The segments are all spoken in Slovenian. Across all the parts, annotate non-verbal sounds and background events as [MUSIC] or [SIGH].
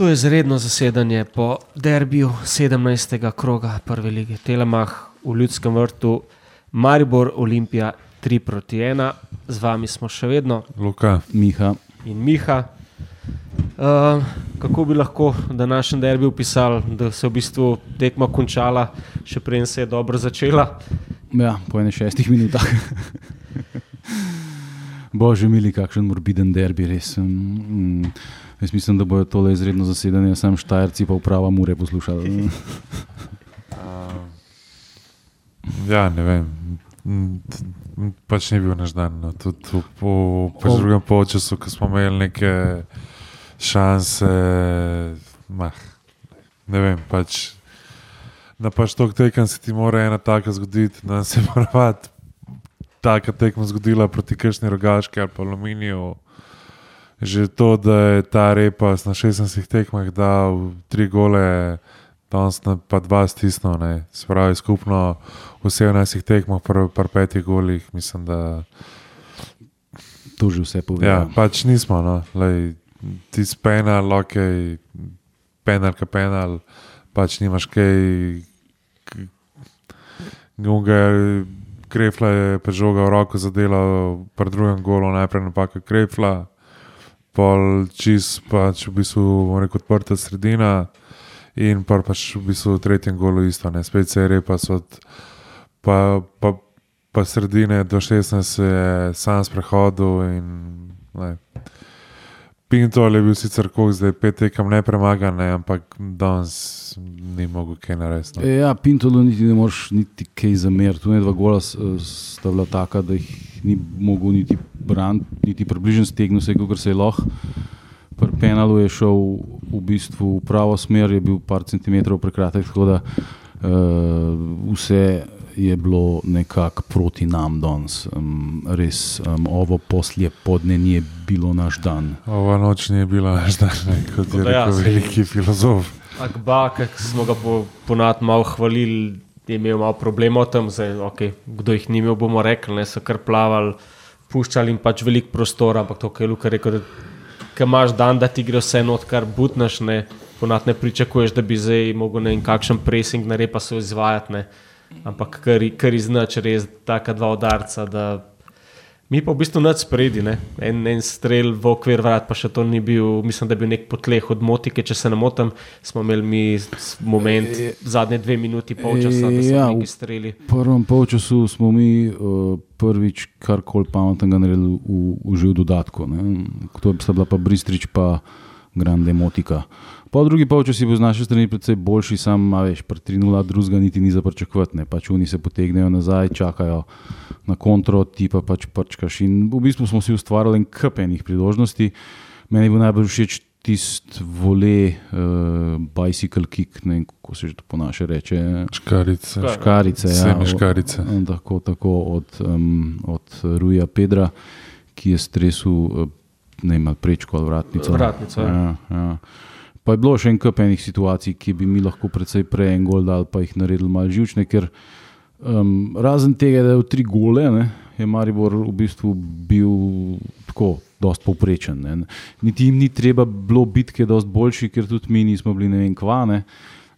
To je izredno zasedanje po derbiju 17. kroga Prve lige Telemah v Ljudskem vrtu, Maribor Olimpija 3 proti 1. Z vami smo še vedno, Luka. Miha. in Miha. Uh, kako bi lahko današnji derbi opisali, da se je v bistvu tekma končala, še preden se je dobro začela? Ja, po enem šestih minutah. [LAUGHS] Bože, mili, kakšen morbiden derbi, res. Mm, jaz mislim, da bojo tole izredno zasedanje, sam Štajerci pa uprava Mure poslušali. [LAUGHS] Ja, ne vem. Pač ni bil naš dan. No. Tudi v- po, pač O- v drugem polčasu, ko smo imeli neke šanse, mah, ne vem. Pač, na pač to tekem se ti mora ena taka zgoditi, da se mora [LAUGHS] taka tekma zgodila proti kršni rogaški ali pa aluminiju. Že to, da je ta repa na 16 tekmah dal tri gole, danes pa dva stisnil, ne. se pravi skupno v 17 tekmah, pri petih golih, mislim, da To že vse pove. ja, pač nismo. No. Lej, ti si penal, ok, penal, ka penal, pač nimaš kaj. Gunga Krefla je prežogal roko za delo, pri drugem golu najprej napaka Krefla, pol čist pač v bistvu rekel odprta sredina in pa pač v bistvu v tretjem golu isto, ne, spet se je repa od pa, pa, pa sredine do 16 se je sam sprehodil in ne. Pinto je bil sicer kog zdaj pet tekem nepremagan, ne, ampak danes ni mogel kaj narediti. No. Ja, Pintolo niti ne moreš niti kaj zameriti. Tu je dva gola s- sta bila taka, da jih ni mogel niti braniti, niti približno stegnil se, kot se je lahko. Pri penalu je šel v bistvu v pravo smer, je bil par centimetrov prekratek, tako da uh, vse je bilo nekako proti nam danes. Um, res, um, ovo poslje podne ni bilo naš dan. Ova noč ni bila naš dan, ne, kot je ja, rekel saj- veliki filozof. Akba, ki smo ga po, ponad malo hvalili, je imel malo problemov tam, zdaj, okay, kdo jih ni imel, bomo rekli, ne, so kar plavali, puščali jim pač veliko prostora, ampak to, kar je Luka rekel, da imaš dan, da ti gre vse not, kar butnaš, ne, ponad ne pričakuješ, da bi zdaj mogel ne vem kakšen pressing narediti, pa se izvajati, ne, ampak kar, kar iznač res taka dva udarca, da Mi pa v bistvu nad spredi, ne? en, en strel v okvir vrat, pa še to ni bil, mislim, da je bil nek potleh od motike, če se ne motim, smo imeli mi moment, zadnje dve minuti, pol časa, da so Ja, v- neki streli. V prvem polčasu smo mi uh, prvič kar koli pametnega naredili v, v živ dodatku. Ne. To sta bila pa Bristrič, pa Grande Motika. Po drugi polčas je bil z naše strani precej boljši, sam, a veš, pri 3-0 drugega niti ni za pričakovati. ne. Pač oni se potegnejo nazaj, čakajo na kontro, ti pa pač prčkaš. In v bistvu smo si ustvarjali en kup enih priložnosti. Meni je bil najbolj všeč tisti vole, uh, bicycle kick, ne vem, kako se že to po naše reče. Škarice. Škar- Škarice, ja, škarice. Tako, tako od, um, od Ruja Pedra, ki je stresel eh, ne ali prečko ali vratnico. Vratnico, ja. ja, ja. Pa je bilo še en kup enih situacij, ki bi mi lahko precej prej en gol dal, pa jih naredili malo živčne, ker um, razen tega, da je v tri gole, ne, je Maribor v bistvu bil tako. Dost povprečen. Ne. Niti jim ni treba bilo je dosti boljši, ker tudi mi nismo bili ne vem kvane.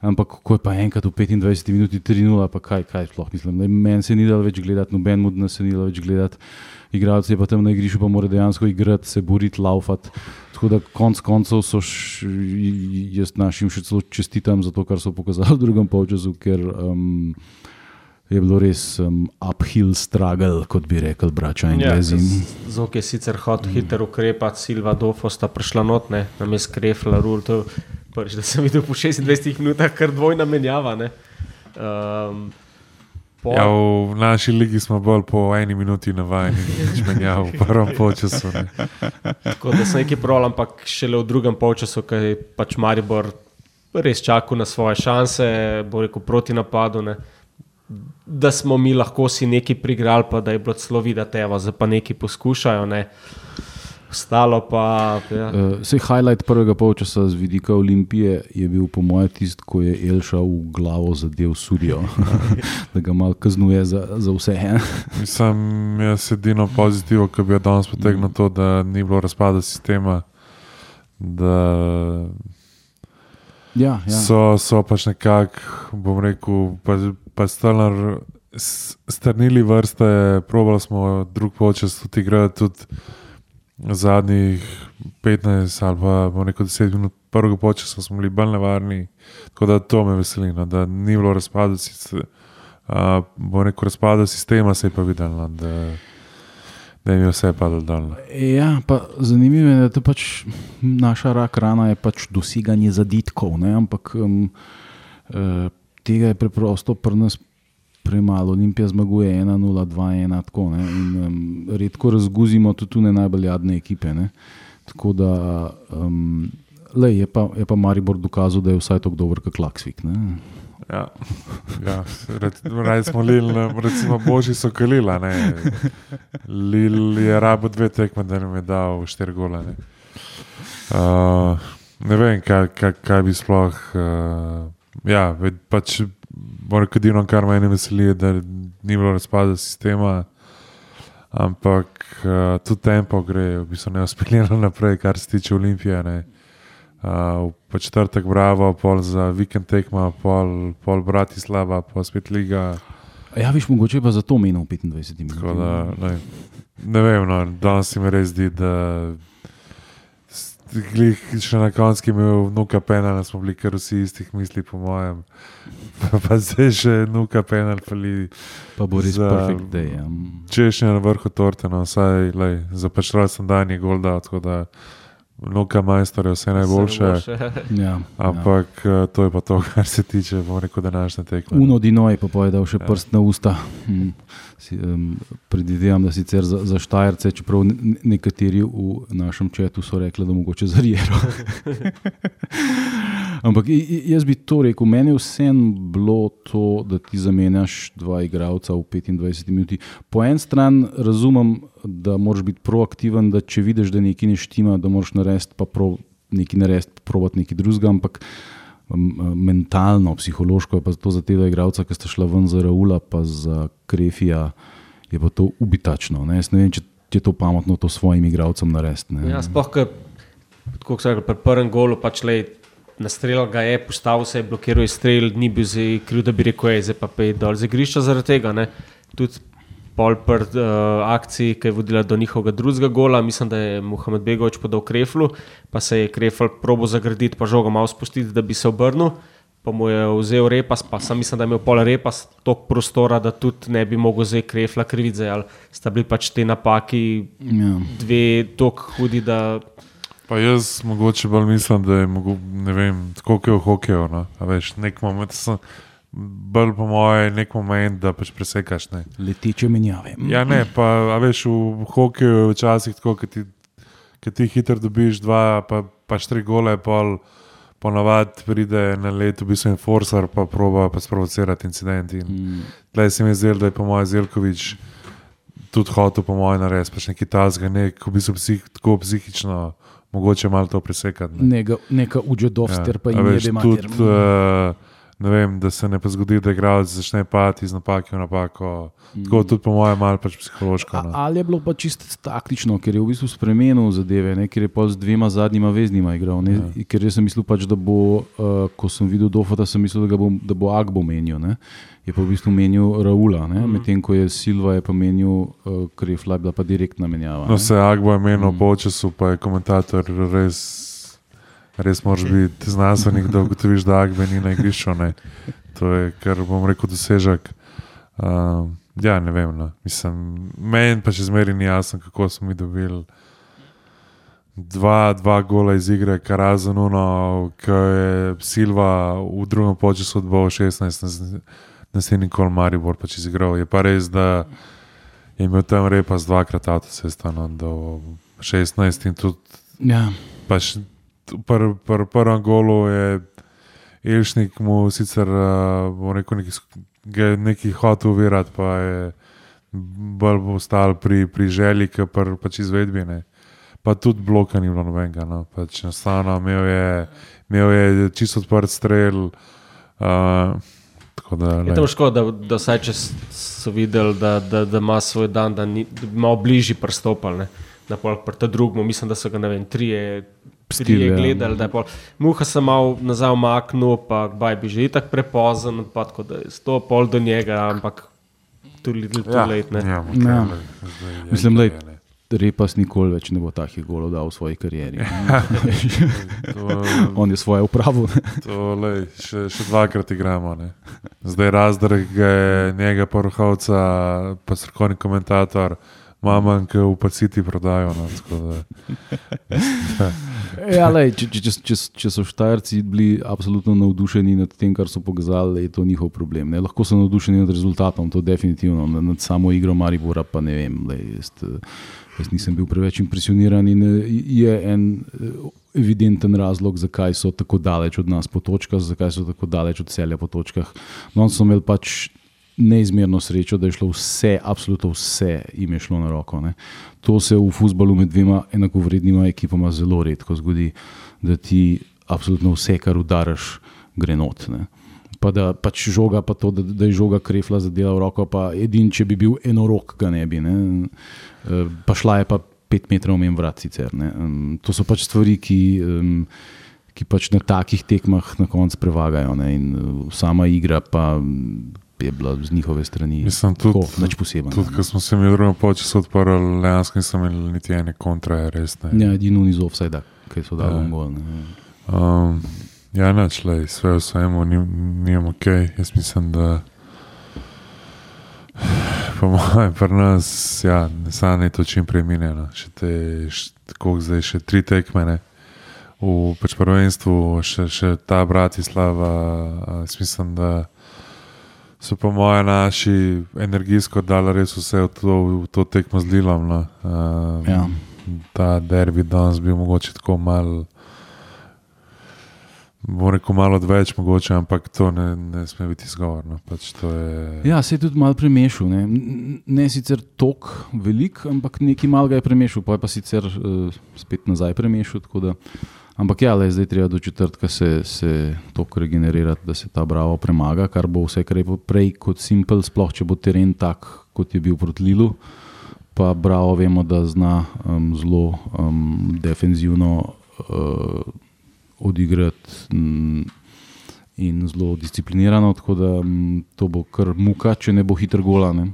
Ampak ko je pa enkrat v 25 minuti 3-0, pa kaj, kaj sploh mislim. da Meni se ni dalo več gledati, noben od nas se ni dalo več gledati. Igralci je pa tam na igrišču, pa mora dejansko igrati, se boriti, laufati. Tako da konc koncev so, š, jaz našim še celo čestitam za to, kar so pokazali v drugem polčasu, ker um, je bilo res um, uphill struggle, kot bi rekel, brača in Ja, lezi. Zok je sicer hotel hitro ukrepati, Silva Dofo sta prišla notne, nam je skrefla, rul, to je prvič, da sem videl po 26 minutah kar dvojna menjava. ne. Um, pol- Ja, v naši ligi smo bolj po eni minuti navajeni, več menjav v prvem polčasu. ne. Tako da sem nekaj prav, ampak šele v drugem polčasu, ki je pač Maribor res čakal na svoje šanse, bo rekel proti napadu. Ne. Da smo mi lahko si nekaj prigrali, pa da je bilo celo videti, zdaj pa nekaj poskušajo. Ne. Ostalo pa. Ja. Uh, Sej highlight prvega polčasa z vidika Olimpije je bil, po mojem, tisti, ko je Elša v glavo zadev sudijo, [LAUGHS] da ga malo kaznuje za, za vse. Mislim, jaz edino pozitivno, ki bi jo danes potegnil, to, da ni bilo razpada sistema, da Ja, ja. so, so pač nekako, bom rekel, pa, pa strnar, s- strnili vrste, probali smo drug počas tudi igrati, tudi zadnjih 15 ali pa rekel 10 minut prvega počasa smo bili bolj nevarni, tako da to me veseli, no, da ni bilo razpada, uh, bom rekel, razpada sistema se je pa videl, no, da, da jim je vse padlo dol. no. Ja, pa zanimivo je, da to pač naša rak rana je pač doseganje zaditkov, ne? ampak um, tega je preprosto pri nas premalo. Olimpija zmaguje 1-0, 2-1, tako ne. In um, redko razguzimo tudi ne najbolj jadne ekipe. Ne? Tako da um, lej, je, pa, je pa Maribor dokazal, da je vsaj tako dober kot Laksvik. Ne? Ja, ja radi smo Lil, recimo Boži so kalila. Ne. Lil je rabo dve tekme, da nam je dal štiri gole. Ne, uh, ne vem, kaj, kaj, kaj bi sploh. Uh, ja, pač moram kadino, kar meni veseli, je, da ni bilo razpada sistema. Ampak uh, tudi tempo gre, v bistvu ne uspeljeno [LAUGHS] naprej, kar se tiče Olimpije. Ne. Uh, v četrtek Bravo, pol za vikend tekma, pol, pol Bratislava, pa spet Liga. Ja, viš, mogoče pa zato menil 25 Tako minut. Da, ne, ne vem, no, danes se mi res zdi, da glih še na koncu imel vnuka penala, smo bili kar vsi istih misli, po mojem. [LAUGHS] Pa, pa zdaj še vnuka penal, ali Pa bo res perfekt day. Ja. češnja na vrhu torte, no, vsaj lej, za pač sem dan je gol dal, tako da vnuka majstor je vse najboljše. Ja, Ampak ja. to je pa to, [LAUGHS] kar se tiče, bom rekel, današnje tekme. Uno Dinoj pa povedal še Ja. prst na usta. Hm, si, um, predvidevam, da sicer za, za Štajerce, čeprav ne- nekateri v našem četu so rekli, da mogoče za Riero. [LAUGHS] Ampak jaz bi to rekel, meni je vseeno bilo to, da ti zamenjaš dva igralca v 25 minuti. Po eni strani razumem, da moraš biti proaktiven, da če vidiš, da nekaj ne štima, da moraš narediti pa prav, nekaj narediti, probati nekaj drugega, ampak m, mentalno, psihološko je pa to za tega igralca, ki sta šla ven za Raula, pa za Krefija, je pa to ubitačno. Ne? Jaz ne vem, če, je to pametno to svojim igralcem narediti. Ja, sploh, ker, kot sem rekel, pri prvem golu pač le. Nastrelil ga je, postavil se je, blokiral je strel, ni bil kriv, da bi rekel, je zdaj pa pej dol z igrišča zaradi tega. Ne. Tudi pol pr uh, akciji, ki je vodila do njihovega drugega gola, mislim, da je Mohamed Begovič podal Kreflu, pa se je Krefl probo zagraditi, pa žogo malo spustiti, da bi se obrnil. Pa mu je vzel repas, pa sem mislim, da je imel pol repas, toliko prostora, da tudi ne bi mogel zdaj Krefla kriviti, ali sta bili pač te napaki Ja. dve tako hudi, da Pa jaz mogoče bolj mislim, da je mogo, ne vem, tako kot je v hokeju. No? a Veš, nek moment, sem, bolj po moje, nek moment, da pač presekaš. Ne? Leteče menjave. Ja, ne, pa a veš, v hokeju je včasih tako, ki ti, ki ti hitro dobiš dva, pa, pa štiri gole, pol. Ponavadi pride na leto, v bistvu enforcer, pa proba pa sprovocirati incident. In Mm. Tlej se mi je zdelo, da je po mojem Zelkovič tudi hotel, po mojem, narediti pač nekaj tasga, nek, v bistvu psih, tako psihično, mogoče malo to presekati. ne. Neka, neka uđedovster, pa a jim veš, jede vem, da se ne pa zgodi, da igralec začne pati iz napake v napako. Mm. Tako tudi po mojem, malo pač psihološko. A, No. ali je bilo pa čisto taktično, ker je v bistvu spremenil zadeve, ne? ker je pa z dvema zadnjima veznima igral. Ne? Ja. Ker jaz sem mislil, pač, da bo, uh, ko sem videl Dofota, sem mislil, da, ga bo, da bo Agbo menil. Ne? Je pa v bistvu menil Raula, mm. medtem ko je Silva je pa menil uh, Krefla, je bila pa direktna menjava. No, ne. se Agbo je menil mm. po času, pa je komentator res. Res moraš biti znanstvenik, da ugotoviš, da Agbe ni na igrišču. ne. To je, kar bom rekel, dosežek. Uh, ja, ne vem. No. Mislim, meni pa še zmeraj ni jasno, kako smo mi dobili dva, dva gola iz igre, kar razen uno, ki je Silva v drugem času odbal 16, naslednji kol Maribor pač izigral. Je pa res, da je imel tam repas dvakrat avtocestano do 16 in tudi Ja. pač v pr, pr, prvem golu je Ilšnik mu sicer uh, rekel, je neki hotel uvirati, pa je bolj ostal pri, pri želji, ki pa pač izvedbi. Ne. Pa tudi bloka ni bilo nobenega. No. Pač enostavno imel je, imel je čisto odprt strel. Uh, da, je to škoda, da, da vsaj če so videli, da, da, da ima svoj dan, da, ni, da bi malo bližje pristopali. ne. Na pol prta drugmu, mislim, da so ga ne vem, trije. Stil, Trije ja. gledali, da je pol. Muha sem mal nazaj omaknil, pa baj bi že tako prepozen, pa tako da je sto pol do njega, ampak tu little too late. Ne. Ja, Ja. Mislim, da lej, Repas nikoli več ne bo takih golov dal v svoji karieri. [LAUGHS] On je svoje upravo. To, lej, še, še dvakrat igramo. Ne. Zdaj razdrg je njega, poruhovca, pa strokovni komentator, mama, ki v paciti prodajo. No, tako da- [LAUGHS] Ja, če, če, če, če, če so Štajerci bili absolutno navdušeni nad tem, kar so pokazali, je to njihov problem. Ne? Lahko so navdušeni nad rezultatom, to definitivno, nad, samo igro Maribora pa ne vem. Lej, jaz, eh, jaz nisem bil preveč impresioniran in eh, je en eh, evidenten razlog, zakaj so tako daleč od nas po točkah, zakaj so tako daleč od celja po točkah. No, so imeli pač neizmerno srečo, da je šlo vse, absolutno vse jim je šlo na roko. Ne. To se v futbalu med dvema enakovrednima ekipama zelo redko zgodi, da ti absolutno vse, kar udaraš, gre not. Ne. Pa da pač žoga, pa to, da, da je žoga krefla zadela v roko, pa edin, če bi bil enorok, ga ne bi. Ne. Eh, Pa šla je pa pet metrov mem vrat sicer. Ne. To so pač stvari, ki. Ki pač na takih tekmah na koncu prevagajo. Ne, in uh, sama igra pa je bila z njihove strani Mislim, tudi- tako, nič posebnega. Tudi, ko smo se mi v drugem polčasu odprli, dejansko nisem imel niti ene kontra, res ne. Ja, edino iz offsajda, ki so dali Ja. ja. gol. Ne. Um, ja, neč, lej, sve v svemu, ni, ni ok. Jaz mislim, da po mojem, pri nas, ja, ne samo ne to čim prej mine. No. Še te, koliko zdaj, še tri tekmene. V pač prvenstvu, še, še ta Bratislava, jaz mislim, da so po mojem naši energijsko dali res vse v to, v to tekmo z Lilom. No. Um, Ja. Ta derbi danes bil mogoče tako mal. Bom rekel malo več, mogoče, ampak to ne, ne sme biti izgovor. No. Pač je, ja, se je tudi malo premešal. Ne, ne sicer tok velik, ampak nekaj malega je premešal, pa je pa sicer uh, spet nazaj premešal. Da, ampak ja, le, zdaj treba do četrtka se, se tok regenerirati, da se ta bravo premaga, kar bo vse bo prej kot simpel, sploh če bo teren tak, kot je bil proti Lilu. Pa bravo vemo, da zna um, zelo um, defenzivno uh, odigrati mm, in zelo disciplinirano, tako da mm, to bo kar muka, če ne bo hitro gola. Ne.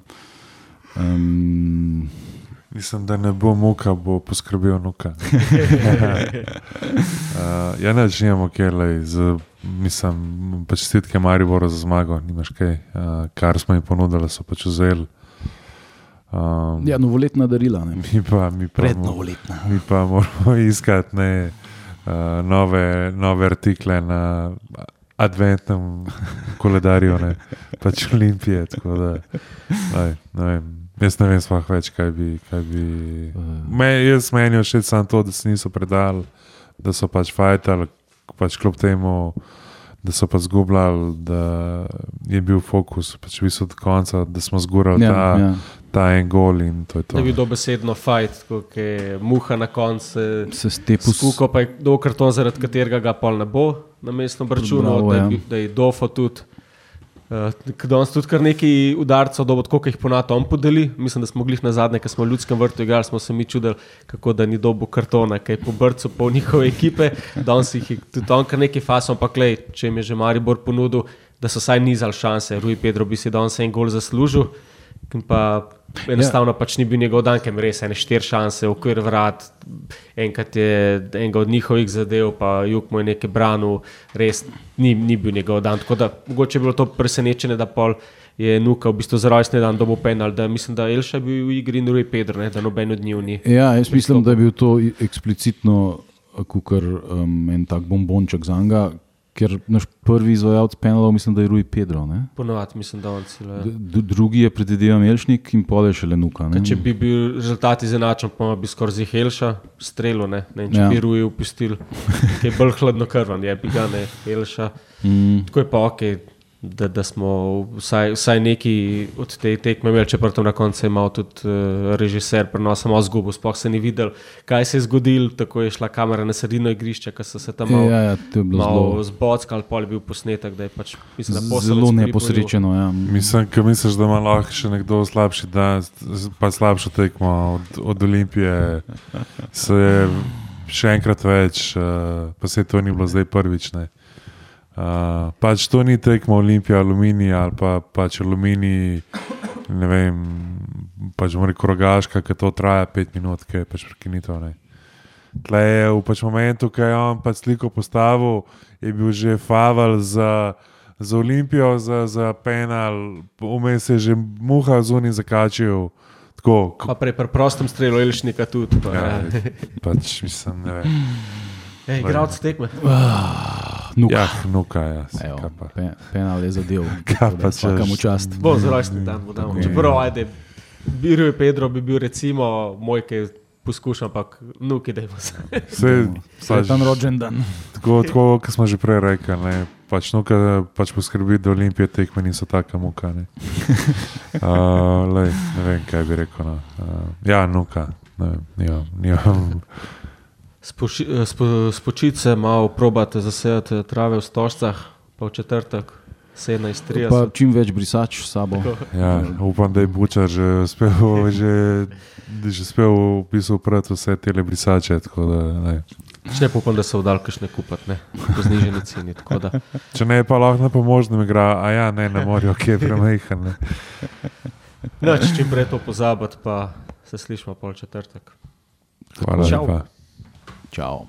Um, mislim, da ne bo muka, bo poskrbel nuka. uh, [LAUGHS] ja, ne, že imamo kjerlej, mislim, pač čestitke Mariboru za zmago, nimaš kaj, uh, kar smo jim ponudili, so pač vzeli. Um, ja, novoletna darila, ne. mi pa, mi pa, mo- prednovoletna. mi pa moramo [LAUGHS] iskati ne, uh, nove, nove artikle na adventnem koledarju, ne, pač Olimpije. tako Da, lej, ne vem, jaz ne vem, sploh več, kaj bi. Kaj bi me, jaz menijo še samo to, da se niso predali, da so pač fajtali, pač kljub temu. Da so pa zgubljali, da je bil fokus, pač v bistvu do konca, da smo zgurali Ja, ta, ja. ta en gol in to je to. Da bi dobesedno fajt, kot je muha na koncu. Se stepu Skuko pa je dolg karton, zaradi katerega ga pol ne bo na mestno računu, da, ja. je- da je dofo tudi. Uh, Danes tudi kar nekaj udarcev, dobro, koliko jih ponato on podeli. Mislim, da smo glih na zadnje, ko smo v ljudskem vrtu igrali, smo se mi čudili, kako da ni dobo kartona, kaj po brcu, po njihove ekipe. Danes jih je tudi on kar nekaj fasom, ampak lej, če jim je že Maribor ponudil, da so saj nizali šanse. Rui Pedro bi si danes en gol zaslužil. Pa enostavno ja. pač ni bil njegov dan, ker ima res ene štiri šanse, okvir vrat, enkrat je enega od njihovih zadev, pa jug mu je nekaj branil, res ni, ni bil njegov dan. Tako da mogoče je bilo to presenečenje, da pol je Nuka v bistvu za rojstni dan dobil penal, da mislim, da Elša je bil v igri in Rui Pedro, ne, da noben od njih ni. Ja, jaz mislim, da je bil to eksplicitno kot um, en tak bombonček za njega, ker naš prvi izvajalec penalov, mislim, da je Rui Pedro. Ne? Ponovadi mislim, da on celo. D- Drugi je predvideval Melšnik in pol je še Lenuka. Če bi bil rezultat izenačen, pa bi skoraj zih Elša strelil, ne, ne in če Ja. ja. bi Rui upustil, je bolj hladno krvan, je bi ga ne Elša. Mm, Tako je pa ok, da, da smo vsaj, vsaj neki od te tekme imeli, čeprav tam na koncu je imel tudi uh, režiser prenosa malo zgubo, sploh se ni videl, kaj se je zgodilo, tako je šla kamera na sredino igrišča, ker so se tam malo, Ja, ja, malo zbockali, pol je bil posnetek, da je pač mislim, da posel zelo neposrečeno. Ja. Mislim, ker misliš, da ima lahko še nekdo slabši dan, pa slabšo tekmo od, od Olimpije. Se je še enkrat več, uh, pa se to ni bilo zdaj prvič. Ne. Uh, pač to ni tekmo Olimpija, Aluminij ali pa pač Aluminij, ne vem, pač mora rogaška, ki to traja pet minut, ki je pač prekinitev. ne. Tle je v pač momentu, ko je on pač sliko postavil, je bil že faval za, za Olimpijo, za, za penal, vmes je že muha zunaj zakačil. Tako, Pa prej pri prostem strelu Elšnika tudi. Pa, ja, ja. pač mislim, ne vem. Ej, igralec tekme. Nuka. Ja, nuka, ja, pa. pe, penal je zadev. [LAUGHS] Kaj pa češ? Vsakemu čast. Bo za rojstni dan. Tako je. Čeprav, ajde, Biro je Pedro, bi bil recimo moj, ki poskušam, ampak nuki, da je vse. Vse, Sretan rođen dan. tako, tako kot smo že prej rekli, ne, pač nuka pač poskrbi, da olimpije tekme niso taka muka. Ne. [LAUGHS] Uh, lej, ne vem, kaj bi rekel. No. Uh, ja, nuka. Ne, vem, nimam, nimam. Spočiti se malo, probate zasejati trave v stožcah, pa v četrtek, 17:30. Pa čim več brisač s sabo. Ja, upam, da je Bučar že uspel, [LAUGHS] že, že uspel v bistvu upreti vse te brisače. tako Da, ne. Če ne upam, da so vdal kakšne kupati, ne, po zniženi ceni. tako da. [LAUGHS] Če ne, pa lahko na pomožnem igra, a ja, ne, ne morajo, ki je premehen. ne. No, če čim prej to pozabiti, pa se slišmo pol četrtek. Hvala lepa. Ciao.